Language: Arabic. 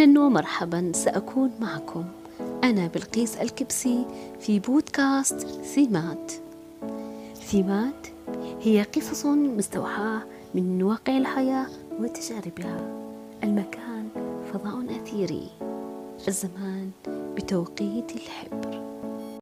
أهلا ومرحبا سأكون معكم. أنا بلقيس الكبسي في بودكاست ثيمات ثيمات هي قصص مستوحاة من واقع الحياة وتجاربها. المكان فضاء أثيري. الزمان بتوقيت الحبر.